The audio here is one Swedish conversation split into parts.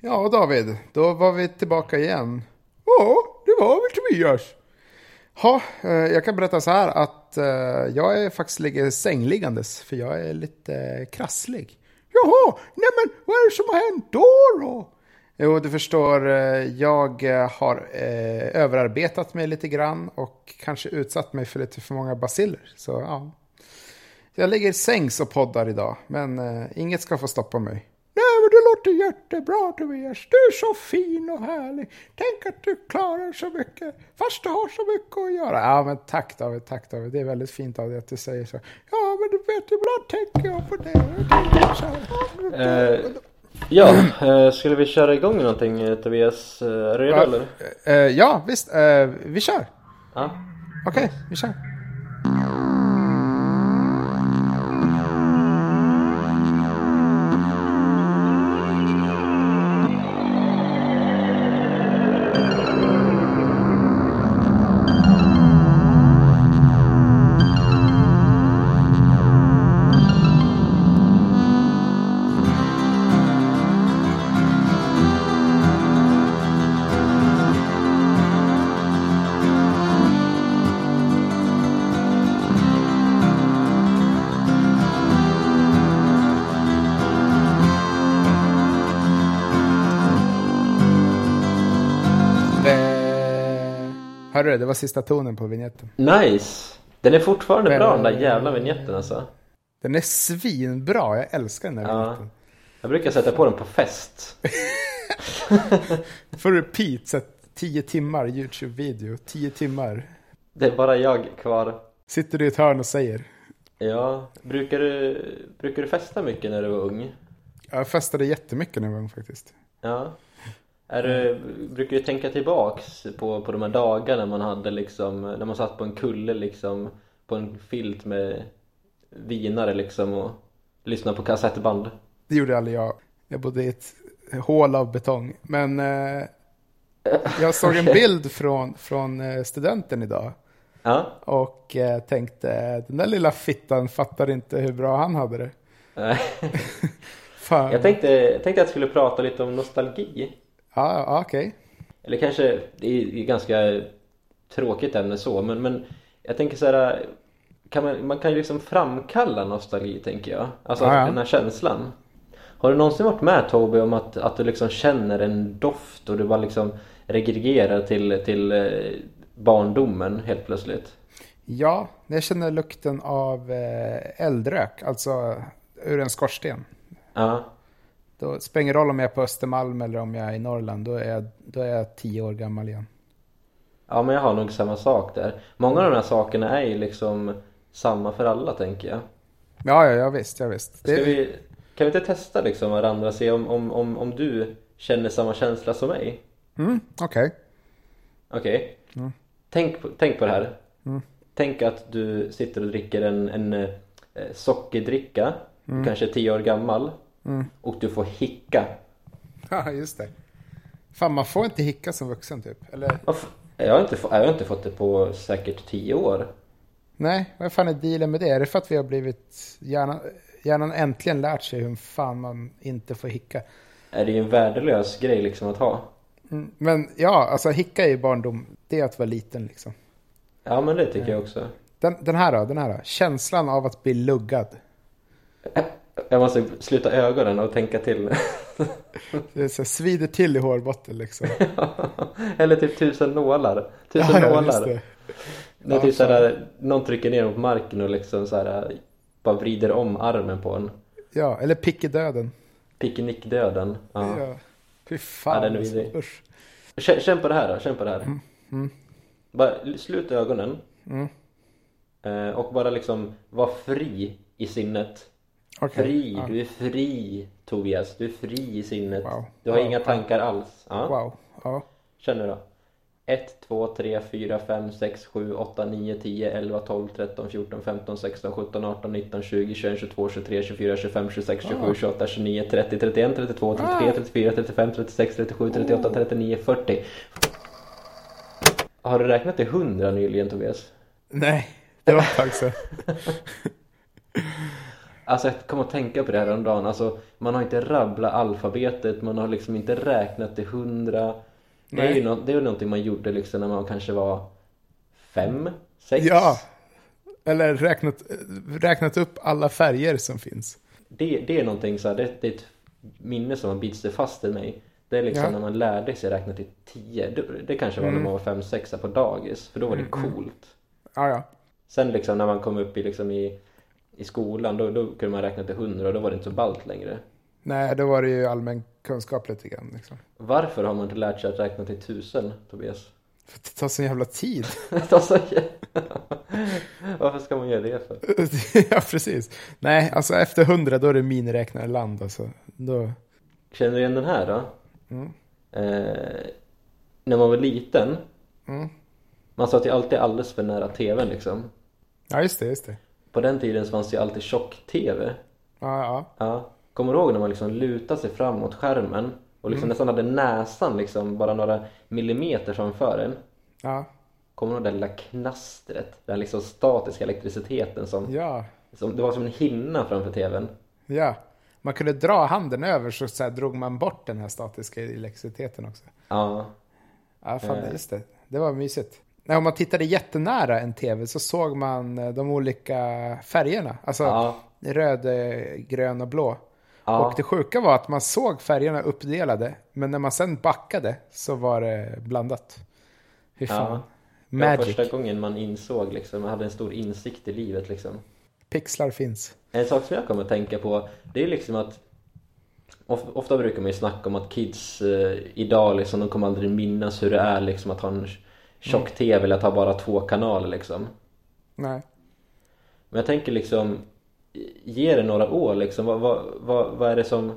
Ja, David, då var vi tillbaka igen. Ja, det var vi Tobias. Ja, eh, jag kan berätta så här att eh, jag är faktiskt ligger sängliggandes för jag är lite eh, krasslig. Jaha, nej men vad är det som har hänt då då? Jo, du förstår, jag har eh, överarbetat mig lite grann och kanske utsatt mig för lite för många basiller. Så ja, jag ligger sängs och poddar idag, men eh, inget ska få stoppa mig. Låter jättebra Tobias. Du är så fin och härlig. Tänk att du klarar så mycket, fast du har så mycket att göra. Ja, men tack David, tack David. Det är väldigt fint av dig att du säger så. Ja, men du vet, ibland tänker jag på det. Jag så här. Eh, ja, eh, skulle vi köra igång någonting eh, Tobias? Är du redo eller? ja, visst. eh, vi kör. Okej, vi kör. Eh, Hörru, det var sista tonen på vignetten. Nice! Den är fortfarande Men- bra den där jävla vignetten alltså. Den är svinbra, jag älskar den där Ja. vignetten. Jag brukar sätta på den på fest. Får repeat, så att 10 timmar YouTube-video, 10 timmar. Det är bara jag kvar. Sitter du i ett hörn och säger. Ja, brukar du, brukar du festa mycket när du var ung? Jag festade jättemycket när jag var ung faktiskt. Ja. Är du, brukar du tänka tillbaks på, på de här dagarna man hade liksom, när man satt på en kulle liksom, på en filt med vinare liksom och lyssnade på kassettband? Det gjorde aldrig jag. Jag bodde i ett hål av betong. Men eh, jag såg en bild från, från eh, studenten idag. Ja. Och eh, tänkte, den där lilla fittan fattar inte hur bra han hade det. Jag tänkte, jag tänkte att jag skulle prata lite om nostalgi. Ja, ja okej. Eller kanske, det är ett ganska tråkigt ämne så, men, men jag tänker så här, kan man, man kan ju liksom framkalla nostalgi tänker jag. Alltså Ja, ja. den här känslan. Har du någonsin varit med Toby om att, att du liksom känner en doft och du bara liksom regregerar till, till eh, barndomen helt plötsligt? Ja, jag känner lukten av eh, eldrök, alltså ur en skorsten. Ja, Då spelar ingen roll om jag är på Östermalm eller om jag är i Norrland, då är jag, då är jag tio år gammal igen. ja men jag har nog samma sak där. Många av de här sakerna är ju liksom samma för alla tänker jag. Ja, ja, ja visst, ja, visst. Det, vi, kan vi inte testa liksom varandra och se om, om, om, om du känner samma känsla som mig? mm, Okej. Okej. Mm. Tänk, på- tänk på det här. Tänk att du sitter och dricker en, en eh, sockerdricka. Mm. Kanske tio år gammal. Och du får hicka. Ja, just det. Fan, man får inte hicka som vuxen typ. Eller, Jag har, inte, jag har inte fått det på säkert tio år. nej, vad fan är dealen med det? Är det för att vi har blivit, hjärnan, hjärnan äntligen lärt sig hur fan man inte får hicka? Är det ju en värdelös grej liksom att ha. Mm, Men ja, alltså hicka är ju barndom, det är att vara liten liksom. Ja men det tycker jag också. Den, den här då, den här då. Känslan av att bli luggad. Jag måste sluta ögonen och tänka till. Det är så här, svider till i hårbotten liksom. Eller typ tusen nålar. Tusen Ja, nålar. det. När Ja, typ såhär, någon trycker ner mot marken och liksom såhär, bara vrider om armen på en. Ja, eller pick i döden. Picknickdöden. Ja. Ja. Fy fan. Ja, den är alltså. Usch. Känn, på det här då, känn på det här. Bara sluta ögonen. Eh, och bara liksom var fri i sinnet. Okej. Fri, Ja. du är fri Tobias. Du är fri i sinnet. Wow. Du har Wow. inga tankar alls. Ja. Wow. Ja. Känn nu då. 1, 2, 3, 4, 5, 6, 7, 8, 9, 10, 11, 12, 13, 14, 15, 16, 17, 18, 19, 20, 21, 22, 23, 24, 25, 26, 27, 28, 29, 30, 31, 32, 33, 34, 35, 36, 37, 38, 39, 40. Har du räknat till 100 nyligen Tobias? Nej, det var ett tag sedan. Alltså jag kom att tänka på det här om dagen. Alltså, man har inte rabblat alfabetet, man har liksom inte räknat till hundra. Det är, ju nå- det är någonting man gjorde liksom när man kanske var fem, sex. Ja. Eller räknat, räknat upp alla färger som finns. Det, det är någonting så här, det, det är ett minne som har bitit sig fast i mig. Det är liksom Ja. när man lärde sig räkna till tio. Det, det kanske var när man var fem, sexa på dagis. För då var det coolt. Ja, ja. Sen liksom när man kom upp i, liksom i, i skolan då, då kunde man räkna till hundra och då var det inte så ballt längre. Nej, då var det ju allmän kunskap lite grann. Liksom. Varför har man inte lärt sig att räkna till tusen, Tobias? För det tar sån jävla tid. Varför ska man göra det för? ja, precis. Nej, alltså efter hundra då är det miniräknarland. Alltså. Då... Känner du igen den här då? Mm. Eh, när man var liten, Mm. man satt ju alltid alldeles för nära tvn liksom. Ja, just det, just det. På den tiden så fanns det ju alltid tjock-tv. Ja, ja. Ja. Kommer du ihåg när man liksom lutade sig fram mot skärmen och liksom nästan hade näsan liksom bara några millimeter framför en? Ja, Kommer du ihåg det lilla knastret? Den liksom statiska elektriciteten som, ja. som det var som en hinna framför tvn. ja. Man kunde dra handen över så, så här, drog man bort den här statiska elektriciteten också. Ja, Ja, fan, Eh. just det. Det var mysigt. Om man tittade jättenära en tv så såg man eh, de olika färgerna. Alltså ja, röd, eh, grön och blå. ja. Och det sjuka var att man såg färgerna uppdelade, men när man sen backade så var det blandat. Fy fan. Ja. Det var Magic. första gången man insåg liksom, man hade en stor insikt i livet liksom. Pixlar finns. En sak som jag kommer att tänka på, det är liksom att of- Ofta brukar man ju snacka om att kids eh, idag liksom, de kommer aldrig minnas hur det är liksom att ha en tjock TV eller att ha bara två kanaler liksom. Nej. Men jag tänker liksom, ge det några år liksom, vad, vad, vad, vad är det som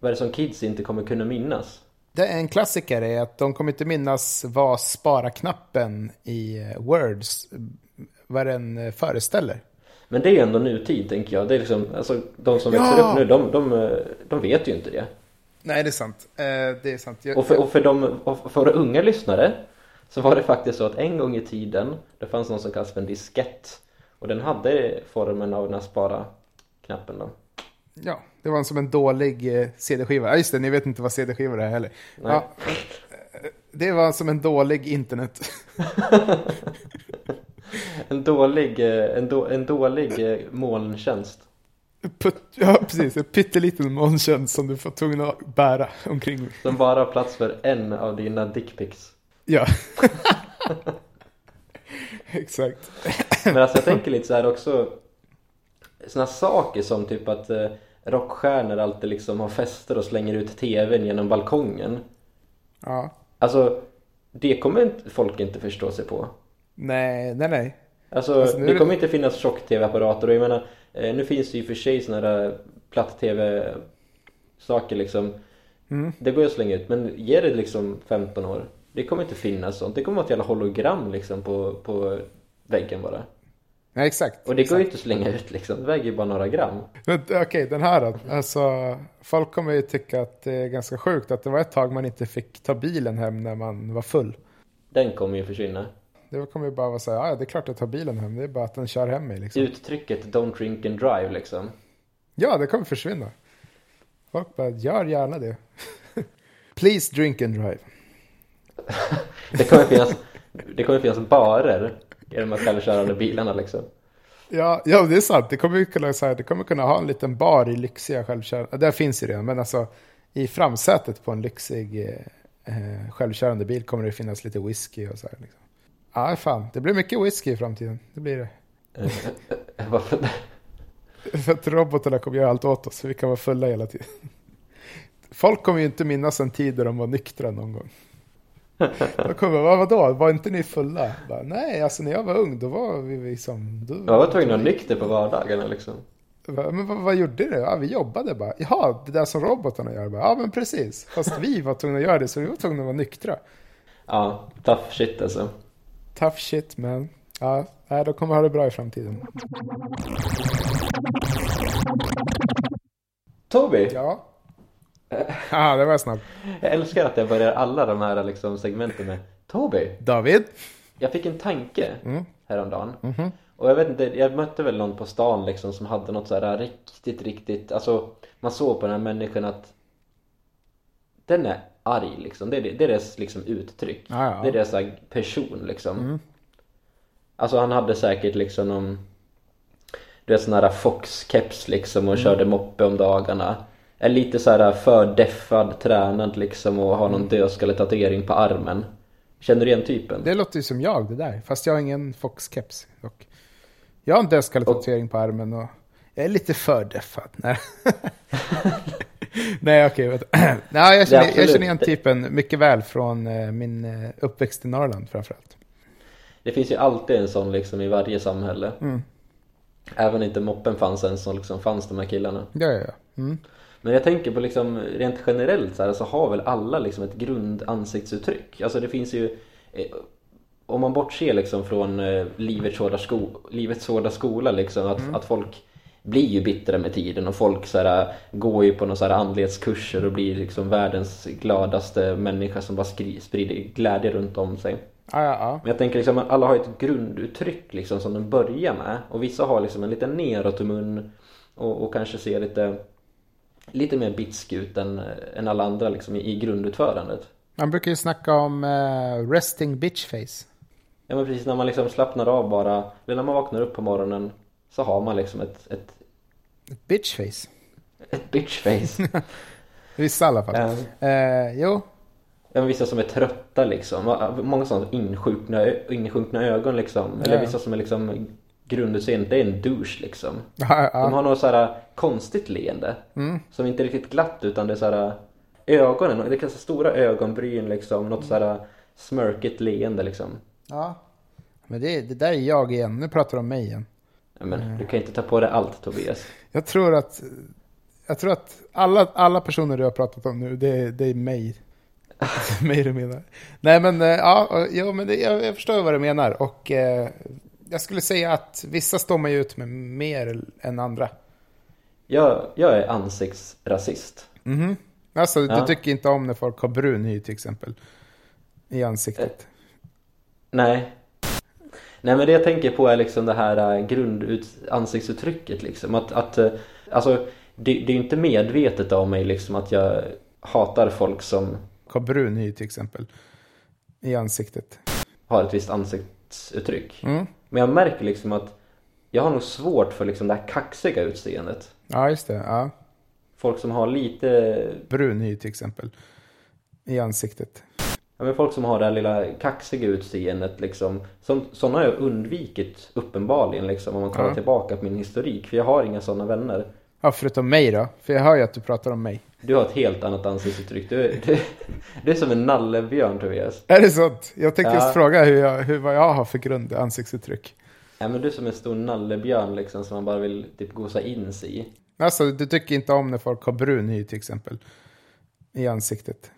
vad är det som kids inte kommer kunna minnas? Det är en klassiker är att de kommer inte minnas vad spara-knappen i eh, Words, vad den eh, föreställer. Men det är ju ändå nutid tänker jag. Det är liksom, alltså, de som Ja! växer upp nu, de, de, eh, de vet ju inte det. Nej, det är sant. Eh, det är sant. Jag, Och för, och för, de, och för våra unga lyssnare så var det faktiskt så att en gång i tiden det fanns någon som kallas för en diskett och den hade formen av den här spara-knappen då. Ja, det var som en dålig eh, CD-skiva. Ja, just det, ni vet inte vad CD-skiva är heller. Nej. Ja, eh, det var som en dålig internet. En dålig, eh, en, då, en dålig molntjänst. Putt, ja, precis. En pytteliten molntjänst som du får tvungen att bära omkring. Som bara har plats för en av dina dickpics. Ja. Exakt. Men alltså jag tänker lite så här också Såna saker som typ att eh, rockstjärnor alltid liksom har fester och slänger ut tvn genom balkongen. Ja. Alltså, det kommer inte, folk inte förstå sig på. Nej, nej, nej. Alltså, Alltså, det det- kommer inte finnas tjock-tv-apparater och jag menar, eh, nu finns det ju för sig såna där platt-tv-saker liksom. Mm. Det går ju att slänga ut, men ge det liksom 15 år. Det kommer inte finnas sånt. Det kommer att vara ett jävla hologram liksom på, på väggen bara. Nej, exakt. Och det går ju exakt. inte att slänga ut liksom. Det väger ju bara några gram. Okej, den här då. Alltså, folk kommer ju tycka att det är ganska sjukt att det var ett tag man inte fick ta bilen hem när man var full. Den kommer ju försvinna. Det kommer ju bara vara så här, ja det är klart jag tar bilen hem, det är bara att den kör hem mig liksom. Uttrycket 'Don't drink and drive' liksom. Ja, det kommer försvinna. Folk bara, gör gärna det. Please drink and drive. Det kommer finnas, det kommer finnas barer i de här självkörande bilarna liksom. Ja, ja, det är sant. Det kommer kunna, så här, det kommer kunna ha en liten bar i lyxiga självkörande... Det finns ju redan, men alltså i framsätet på en lyxig eh, eh, självkörande bil kommer det finnas lite whisky och så här. Liksom. Ja, fan. Det blir mycket whisky i framtiden. Det blir det. Eh, För att robotarna kommer göra allt åt oss, så vi kan vara fulla hela tiden. Folk kommer ju inte minnas en tid där de var nyktra någon gång. De kommer bara, vadå, var inte ni fulla? Bara, Nej, alltså när jag var ung, då var vi liksom... Då, Jag var tvungen att nykter på vardagarna liksom. Men vad, vad gjorde ni? Ja, vi jobbade bara. Jaha, det där som robotarna gör. Bara, ja, men precis. Fast vi var tvungna att göra det, så vi var tvungna att vara nyktra. Ja, tough shit alltså. Tough shit, man. Ja, de kommer ha det bra i framtiden. Toby! Ja. Ja, det var snabbt. Jag älskar att jag börjar alla de här liksom segmenten med Toby! David? Jag fick en tanke Mm. häromdagen. Mhm. Och jag vet inte, jag mötte väl någon på stan liksom som hade något så här riktigt, riktigt, alltså man såg på den här människan att den är arg liksom. Det är, det är deras liksom uttryck. Ja, ja. Det är deras här, person liksom. Mm. Alltså han hade säkert liksom någon Du vet sån här Fox-keps liksom Mm. och körde moppe om dagarna Är lite så här för deffad, tränad liksom och har någon Mm. dödskalletatuering på armen Känner du igen typen? Det låter ju som jag det där, fast jag har ingen Fox-keps dock. Jag har en dödskalletatuering på armen och jag är lite för deffad. Nej, Nej okej. vänta. Nej, jag, känner, jag känner igen typen mycket väl från eh, min eh, uppväxt i Norrland framförallt. Det finns ju alltid en sån liksom i varje samhälle Mm. Även inte moppen fanns en så liksom fanns de här killarna Ja, ja, ja. Mm. Men jag tänker på liksom rent generellt så, här, så har väl alla liksom ett grundansiktsuttryck. Alltså det finns ju eh, Om man bortser liksom från eh, livets hårda, sko livets hårda skola liksom att, att folk blir ju bittra med tiden och folk så här, går ju på några så här andlighetskurser och blir liksom världens gladaste människa som bara sprider glädje runt om sig. Ja, ja, ja. Men jag tänker liksom alla har ett grunduttryck liksom som de börjar med och vissa har liksom en liten neråt mun och, och kanske ser lite lite mer bitsk ut än, än alla andra liksom i, i grundutförandet. Man brukar ju snacka om eh, resting bitch face. Ja men precis när man liksom slappnar av bara, eller när man vaknar upp på morgonen så har man liksom ett, ett, Ett bitch face. ett bitchface. Vissa i alla fall. Ja. Eh, jo, vissa som är trötta liksom, många sådana insjunkna, insjunkna ögon liksom. Eller Ja. vissa som är liksom grundutseendet, det är en douche liksom. ja, De ja. har något så här konstigt leende. Mm. Som inte är riktigt glatt utan det är så här ögonen, det är så stora ögonbryn liksom, något så här smörkigt leende liksom. ja. Men det, det där är jag igen. Nu pratar du om mig igen. Ja, men du kan inte ta på dig allt Tobias. Jag tror att, jag tror att alla, alla personer du har pratat om nu, det, det är mig. mig du menar. Nej men, eh, ja, jo, men det, jag, jag förstår vad du menar. Och eh, jag skulle säga att vissa står man ju ut med mer än andra. Jag, jag är ansiktsrasist. Mhm. Alltså, Ja. du tycker inte om när folk har brun hy till exempel. I ansiktet. Nej. Nej men det jag tänker på är liksom det här äh, grundansiktsuttrycket liksom. Att, att äh, alltså det, det är inte medvetet av mig liksom att jag hatar folk som Har brun hy till exempel. I ansiktet. har ett visst ansiktsuttryck. Mm. Men jag märker liksom att jag har nog svårt för liksom det här kaxiga utseendet. Ja, just det. Ja. Folk som har lite, Brun hy till exempel. I ansiktet. ja men folk som har det här lilla kaxiga utseendet liksom. Som, sådana har jag undvikit uppenbarligen liksom om man kollar Ja. tillbaka på min historik. För jag har inga sådana vänner. Ja, förutom mig då. För jag hör ju att du pratar om mig. Du har ett helt annat ansiktsuttryck. Du, är- du, du är som en nallebjörn Tobias. Är det sånt? Jag tänkte Ja. just fråga hur jag, hur, vad jag har för grund ansiktsuttryck. Ja men du är som en stor nallebjörn liksom som man bara vill typ gosa in sig i. Alltså, du tycker inte om när folk har brun hy till exempel. I ansiktet.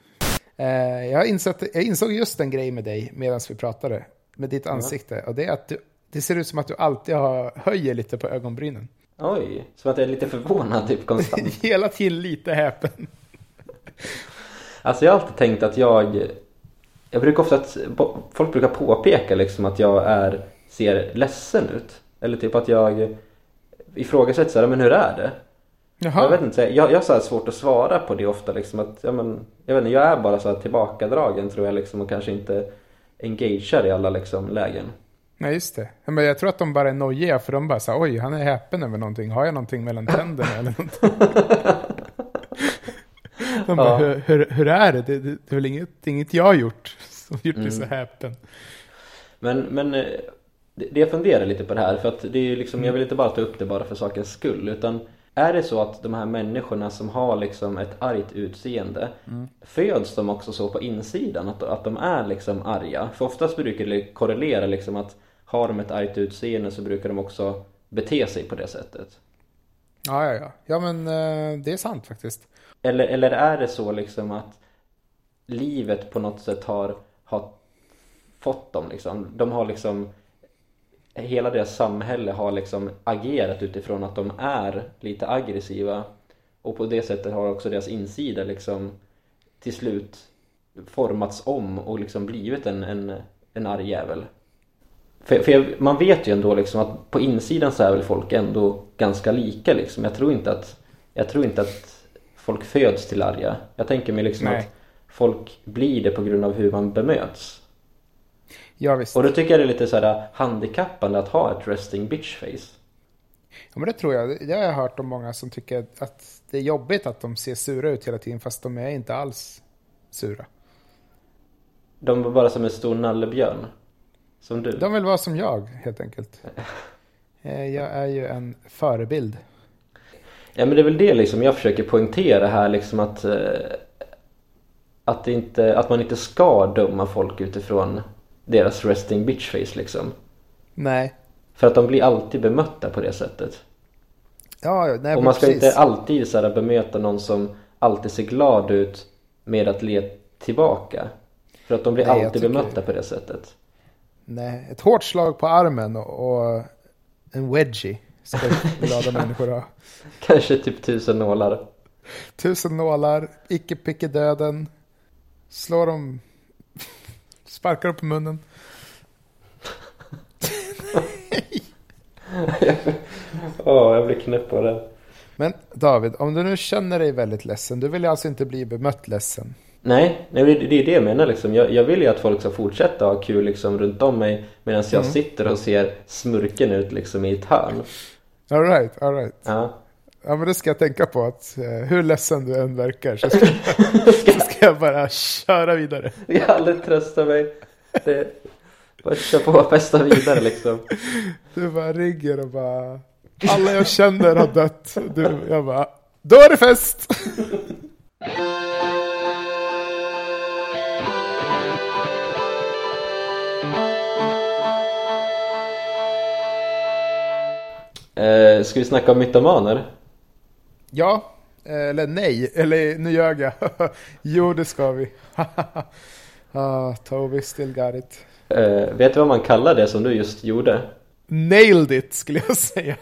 Eh, jag, insett, jag insåg just en grej med dig medan vi pratade. Med ditt ansikte. Och det är att du, det ser ut som att du alltid har, höjer lite på ögonbrynen. Oj, som att jag är lite förvånad typ konstant. Hela tiden lite häpen. Alltså jag har alltid tänkt att jag Jag brukar ofta att Folk brukar påpeka liksom att jag är Ser ledsen ut Eller typ att jag Ifrågasätter såhär, men hur är det? Jaha. Jag vet inte, jag, jag har så här svårt att svara på det ofta liksom att, ja men Jag vet inte, jag är bara så här tillbakadragen tror jag liksom och kanske inte Engagear i alla liksom lägen Nej, just det. Men jag tror att de bara är nojiga för de bara så här, oj, han är häpen över någonting. Har jag någonting mellan tänderna eller någonting? De bara, Ja. hur, hur, hur är det? Det, det? är väl inget, inget jag har gjort som gjort mig så Mm. häpen. Men, men eh, det, jag funderar lite på det här för att det är liksom, jag vill inte bara ta upp det bara för sakens skull utan är det så att de här människorna som har liksom ett argt utseende Föds de också så på insidan att, att de är liksom arga? För oftast brukar det korrelera liksom att Har de ett argt utseende så brukar de också bete sig på det sättet Ja, ja, ja. Ja, men eh, det är sant faktiskt. Eller, eller är det så liksom att livet på något sätt har, har fått dem liksom? De har liksom Hela deras samhälle har liksom agerat utifrån att de är lite aggressiva och på det sättet har också deras insida liksom till slut formats om och liksom blivit en, en, en arg jävel. För, för jag, man vet ju ändå liksom att på insidan så är väl folk ändå ganska lika liksom. Jag tror inte att, jag tror inte att folk föds till arga. Jag tänker mig liksom Nej. att folk blir det på grund av hur man bemöts. Ja, visst. Och då tycker jag det är lite så här handikappande att ha ett resting bitch face. Ja, men det tror jag. Det har jag hört om många som tycker att det är jobbigt att de ser sura ut hela tiden fast de är inte alls sura. De var bara som en stor nallebjörn. Som du. De vill vara som jag, helt enkelt. Eh, Jag är ju en förebild. Ja men det är väl det liksom jag försöker poängtera här liksom att eh, att, inte, att man inte ska döma folk utifrån deras resting bitch face liksom. Nej. För att de blir alltid bemötta på det sättet. Ja, nej, Och man ska precis. inte alltid så här, bemöta någon som alltid ser glad ut med att le tillbaka. För att de blir Nej, alltid bemötta på det sättet. Nej, ett hårt slag på armen och, och en wedgie ska glada människor ha. Kanske typ tusen nålar. Tusen nålar, icke picke döden. Slår dem, sparkar dem på munnen. Åh, jag blir knäpp på det. Men David, om du nu känner dig väldigt ledsen, du vill alltså inte bli bemött ledsen. Nej, nej det det är det jag menar liksom. Jag, jag vill ju att folk ska fortsätta ha kul liksom runt om mig medan jag Mm. sitter och ser smurken ut liksom i ett hörn. All right, all right. Ja. Ja, men det ska jag tänka på att eh, hur ledsen du än verkar så ska, så ska jag bara köra vidare. Jag har aldrig tröstat mig. Det, bara kör på och festa vidare liksom. Du bara rigger och bara, alla jag känner har dött. Du, jag bara, då är det fest! ska vi snacka om mytomaner? Ja, eller nej, eller nu ljög jag. jo, det ska vi. ah, Toby still got it. Eh, vet du vad man kallar det som du just gjorde? Nailed it, skulle jag säga.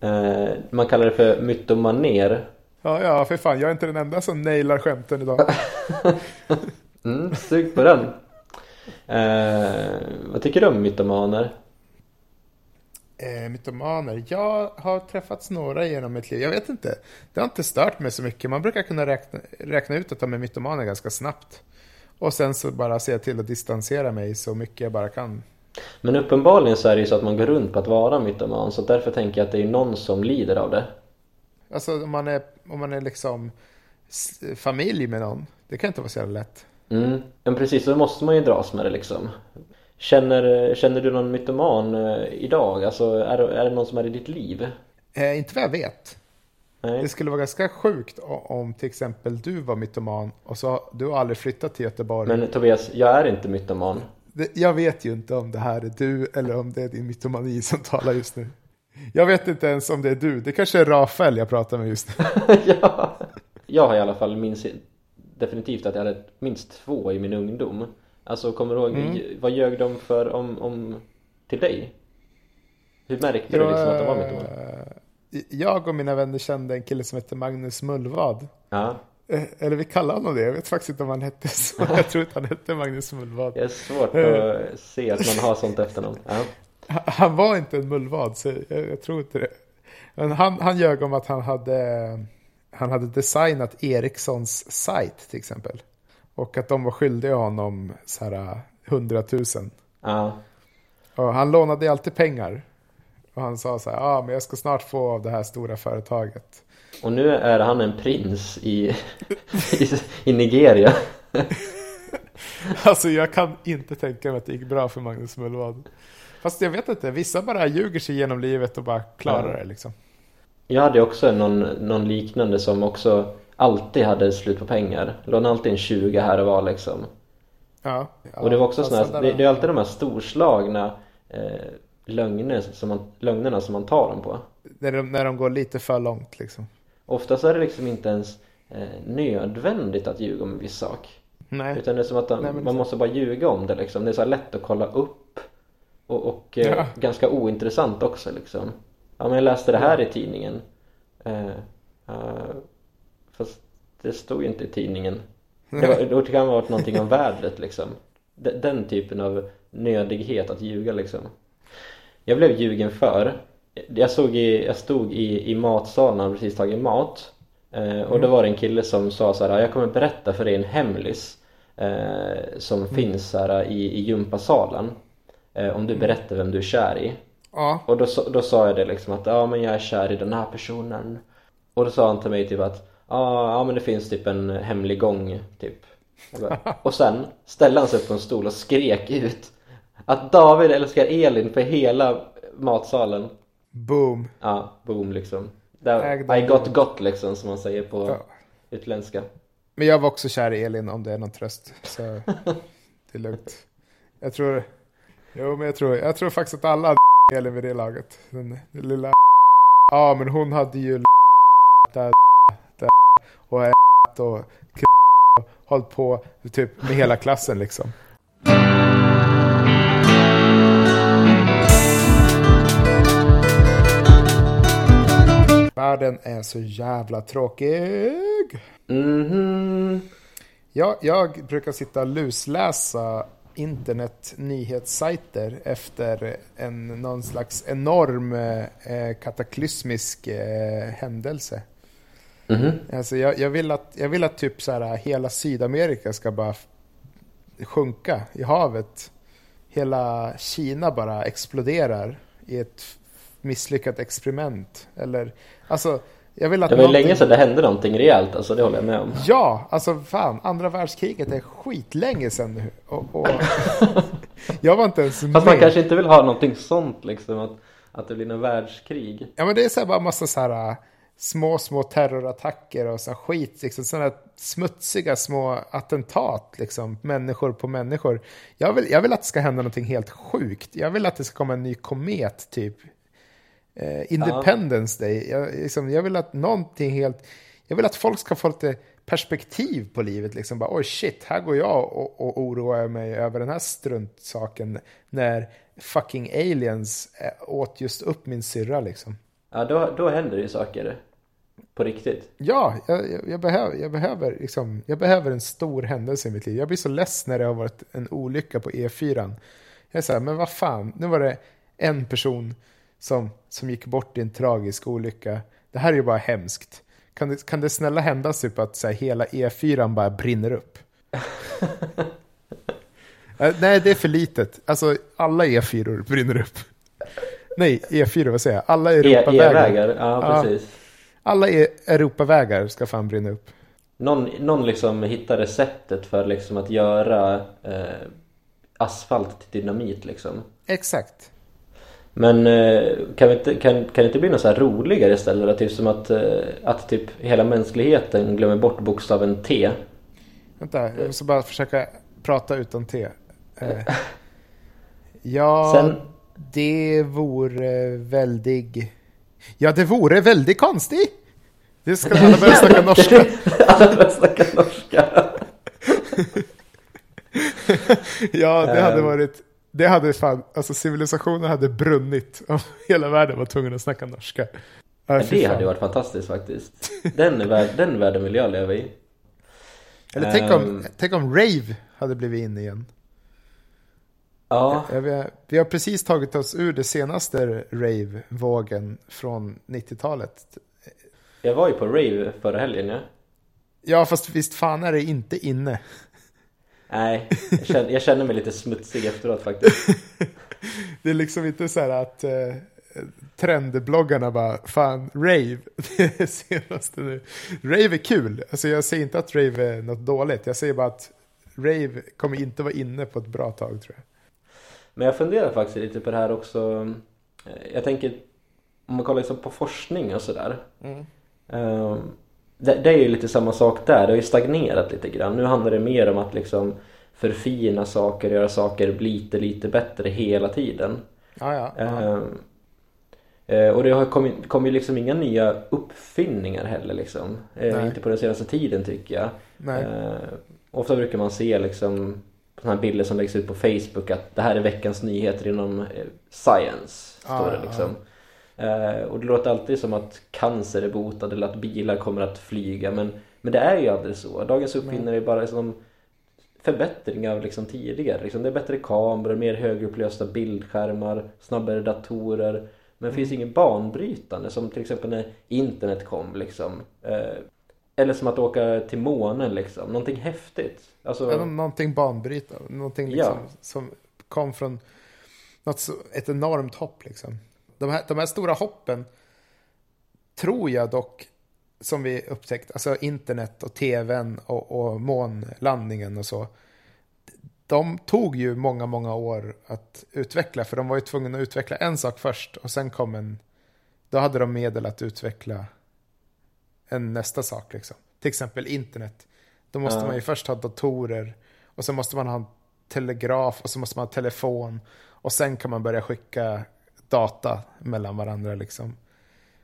Eh, man kallar det för mytomaner. Ja, ja, för fan, jag är inte den enda som nailar skämten idag. Mm, sug på den. Eh, vad tycker du om mytomaner? Eh, mytomaner. Jag har träffats några genom mitt liv. Jag vet inte. Det har inte stört mig så mycket. Man brukar kunna räkna, räkna ut att de är mytomaner ganska snabbt. Och sen så bara se till att distansera mig så mycket jag bara kan. Men uppenbarligen så är det ju så att man går runt på att vara mytoman så därför tänker jag att det är någon som lider av det. Alltså om man är, om man är liksom familj med någon. Det kan inte vara så jävla lätt. Mm, men precis, så måste man ju dras med det liksom. Känner, känner du någon mytoman eh, idag? Alltså är, är det någon som är i ditt liv? Eh, inte vad jag vet. Nej. Det skulle vara ganska sjukt om till exempel du var mytoman och så du har aldrig flyttat till Göteborg. Men Tobias, jag är inte mytoman. Jag vet ju inte om det här är du eller om det är din mytomani som talar just nu. Jag vet inte ens om det är du. Det kanske är Rafael jag pratar med just nu. ja. Jag har i alla fall minns definitivt att jag hade minst två i min ungdom. Alltså kommer du ihåg, Mm. vad ljög de för om, om till dig? Hur märkte du liksom att de var mytoman? eh, jag och mina vänner kände en kille som hette Magnus Mullvad. Ja, Eh, Eller vi kallar honom det. Jag vet faktiskt inte om han hette så. Jag tror inte han hette Magnus Mullvad. det är svårt att se att man har sånt efternamn. Ja. Han- Han var inte en mullvad, så jag, jag tror inte det. Men han, han ljög om att han hade, han hade designat Ericssons sajt till exempel. Och att de var skyldiga honom så här 100 000. ja. Och han lånade ju alltid pengar. Och han sa så här, ja ah, men jag ska snart få av det här stora företaget. Och nu är han en prins i, i, i Nigeria. Alltså jag kan inte tänka mig att det gick bra för Magnus Mullvad. Fast jag vet inte, vissa bara ljuger sig genom livet och bara klarar Ja. det liksom. Jag hade också någon, någon liknande som också alltid hade slut på pengar. Lånade alltid en 20 här och var liksom. Ja. Och det var också Ja, såna här, det, det är alltid de här storslagna eh, lögner som man, lögnerna som man tar dem på. När de, när de går lite för långt liksom. Oftast är det liksom inte ens eh, nödvändigt att ljuga om en viss sak. Nej. Utan det är som att de, Nej, man måste bara ljuga om det liksom. Det är så här lätt att kolla upp. Och, och eh, Ja. ganska ointressant också liksom. Ja men jag läste det här i tidningen. Eh, eh, fast det stod ju inte i tidningen. Det, var, det kan ha varit någonting om vädret liksom. Den, den typen av nödighet att ljuga liksom. Jag blev ljugen för. Jag, såg i, jag stod i, i matsalen och precis tagit mat. Eh, och då var det en kille som sa så här, jag kommer berätta för dig en hemlis. Eh, som finns så här, i, i gympasalen. Eh, om du berättar vem du är kär i. Ja. Och då, sa- då sa jag det liksom att ja men jag är kär i den här personen Och då sa han till mig typ att ja, ja men det finns typ en hemlig gång typ bara, Och sen ställde han sig upp på en stol och skrek ut Att David älskar Elin för hela matsalen Boom. Ja, boom liksom Där, I got got liksom som man säger på Ja. utländska Men jag var också kär i Elin om det är någon tröst. Så det är lugnt. Jag tror... Jo, men jag tror, jag tror faktiskt att alla hade Elin vid det laget. Den, den lilla... Ja, men hon hade ju där, där och och hållit på typ med hela klassen liksom. Världen är så jävla tråkig. Mhm Jag, jag brukar sitta och lusläsa internet nyhetssajter efter en, någon slags enorm eh, kataklysmisk eh, händelse. Mhm Alltså jag, jag, vill att, jag vill att typ så här, hela Sydamerika ska bara sjunka i havet. Hela Kina bara exploderar i ett misslyckat experiment. Eller, alltså, jag vill att Det var någonting- länge sedan det hände någonting rejält alltså, det håller jag med om Ja, alltså fan, andra världskriget är skitlänge sedan nu. Och, och jag var inte ens Fast man med. kanske inte vill ha någonting sånt liksom att, att det blir någon världskrig Ja men det är så här bara massa så här små, små terrorattacker och så skit. Liksom, sådana här smutsiga små attentat, liksom, människor på människor. Jag vill, jag vill att det ska hända någonting helt sjukt. Jag vill att det ska komma en ny komet, typ. Eh, Independence Day. Jag, liksom, jag vill att någonting helt... Jag vill att folk ska få lite perspektiv på livet. Liksom. Bara, Oj shit, här går jag och, och oroar mig över den här struntsaken när fucking aliens eh, åt just upp min syrra. Liksom. Ja, då, då händer det ju saker. På riktigt. Ja, jag, jag, jag, behöver, jag, behöver, liksom, jag behöver en stor händelse i mitt liv. Jag blir så less när det har varit en olycka på E4. Jag är så här, men vad fan, nu var det en person som, som gick bort i en tragisk olycka. Det här är ju bara hemskt. Kan det, kan det snälla hända typ att så här, hela E4 bara brinner upp? Eh, Nej, det är för litet. Alltså, alla E4 brinner upp. Nej, E4, vad säger jag? Alla E- Europavägar. E-vägar, ja Ja. Alla E- Europavägar ska fan brinna upp. Någon, någon liksom hittar receptet för liksom att göra eh, asfalt till dynamit liksom. Exakt. Men eh, kan, vi inte, kan, kan det inte bli något så här roligare istället? Typ som att, eh, att typ hela mänskligheten glömmer bort bokstaven T. Vänta, jag måste bara försöka prata utan T. Eh, ja, Sen- det vore väldigt... Ja, det vore väldigt konstigt. Det ska alla börja snacka norska. Alla börjar snacka norska. Ja, det hade Ehm. varit... Det hade fan, alltså civilisationen hade brunnit om hela världen var tvungen att snacka norska. Ja, Det hade varit fantastiskt faktiskt. Den, är värld, den världen vill jag leva i. Eller tänk om, Ehm. tänk om rave hade blivit inne igen. Ja, vi, har, precis tagit oss ur det senaste rave-vågen från 90-talet. jag var ju på rave förra helgen ja. Ja, fast visst fan är det inte inne. Nej, jag känner, jag känner mig lite smutsig efteråt faktiskt. Det är liksom inte så här att eh, trendbloggarna bara, fan, rave, det är det senaste nu. Rave är kul, alltså jag säger inte att rave är något dåligt, jag säger bara att rave kommer inte vara inne på ett bra tag tror jag. Men jag funderar faktiskt lite på det här också. Eh, Jag tänker, om man kollar liksom på forskning och sådär. Eh, Det, det är ju lite samma sak där, det har ju stagnerat lite grann. Nu handlar det mer om att liksom förfina saker, göra saker lite, lite bättre hela tiden. Ja, ja. eh, och det har kommit, kommit liksom inga nya uppfinningar heller liksom. Eh, Nej. inte på den senaste tiden tycker jag. Nej. Eh, ofta brukar man se liksom sådana här bilder som läggs ut på Facebook att det här är veckans nyheter inom eh, science. Står Ja, det liksom. Eh, och det låter alltid som att cancer är botad eller att bilar kommer att flyga men, men det är ju aldrig så. Dagens uppfinnare är bara som förbättring av liksom tidigare. Liksom det är bättre kameror, mer högupplösta bildskärmar, snabbare datorer. Men det finns inget banbrytande som till exempel när internet kom liksom. Eh, eller som att åka till månen liksom. Någonting häftigt. Alltså, Ja, någonting banbrytande. Någonting liksom Ja. som kom från något så, ett enormt hopp liksom. De här, de här stora hoppen tror jag dock, som vi upptäckt, alltså internet och tvn och, och månlandningen och så. De tog ju många, många år att utveckla, för de var ju tvungna att utveckla en sak först och sen kom en, då hade de medel att utveckla en nästa sak liksom. Till exempel internet. Då måste Ja. man ju först ha datorer och så måste man ha en telegraf och så måste man ha telefon och sen kan man börja skicka data mellan varandra liksom.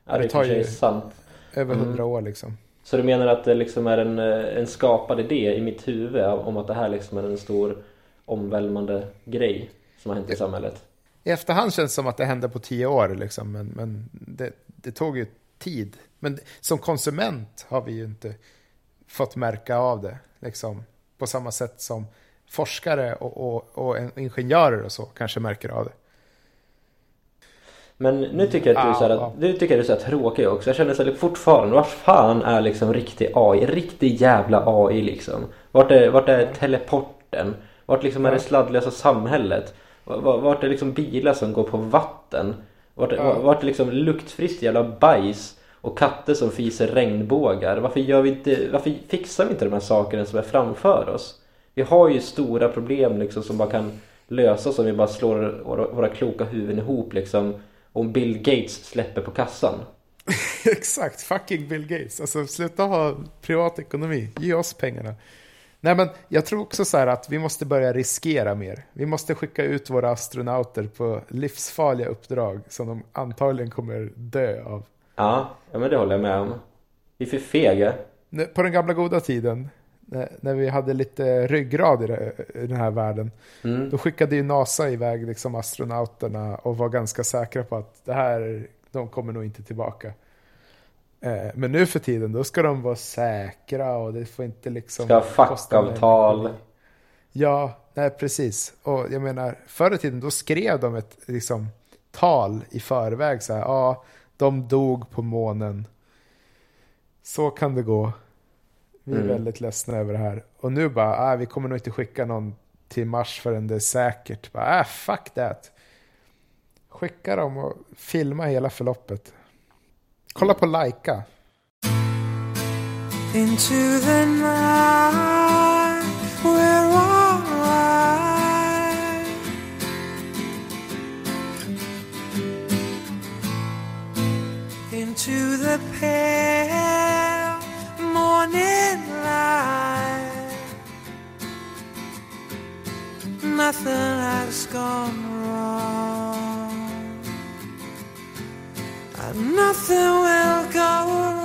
ja, det det tar ju- sant. Över Mm. hundra år liksom. Så du menar att det liksom är en, eh, en skapad idé i mitt huvud om att det här liksom är en stor omvälvande grej som har hänt i samhället? I efterhand känns det som att det hände på tio år liksom, men, men det, det tog ju tid. Men som konsument har vi ju inte fått märka av det, liksom, på samma sätt som forskare och, och, och en- ingenjörer och så kanske märker av det. Men nu tycker jag att du är så här, att, nu tycker jag att du är så här tråkig också. Jag känner så här, fortfarande, vart fan är liksom riktig AI? Riktig jävla AI liksom. Vart är, vart är teleporten? Vart liksom är det sladdlösa samhället? Vart är liksom bilar som går på vatten? Vart, Ja. vart är liksom luktfriskt jävla bajs? Och katter som fiser regnbågar? Varför, gör vi inte, varför fixar vi inte de här sakerna som är framför oss? Vi har ju stora problem liksom som bara kan lösas om vi bara slår våra, våra kloka huvuden ihop liksom. Om Bill Gates släpper på kassan. Exakt, fucking Bill Gates. Alltså sluta ha privat ekonomi, ge oss pengarna. Nej men jag tror också så här att vi måste börja riskera mer. Vi måste skicka ut våra astronauter på livsfarliga uppdrag som de antagligen kommer dö av. Ja, ja men det håller jag med om. Vi är för fega. På den gamla goda tiden, när, vi hade lite ryggrad i den här världen, Mm. då skickade ju NASA iväg liksom astronauterna och var ganska säkra på att det här, de kommer nog inte tillbaka. Eh, men nu för tiden, då ska de vara säkra och det får inte liksom... Ska ha fackavtal. Ja, nej precis. Och jag menar, förr i tiden då skrev de ett liksom, tal i förväg så här, ja, de dog på månen. Så kan det gå. Vi är Mm. väldigt ledsna över det här. Och nu bara, ah, vi kommer nog inte skicka någon till Mars förrän det är säkert. Bara, ah, fuck that. Skicka dem och filma hela förloppet. Kolla på Laika. into the night we're alright into the pale morning light. Nothing has gone wrong nothing will go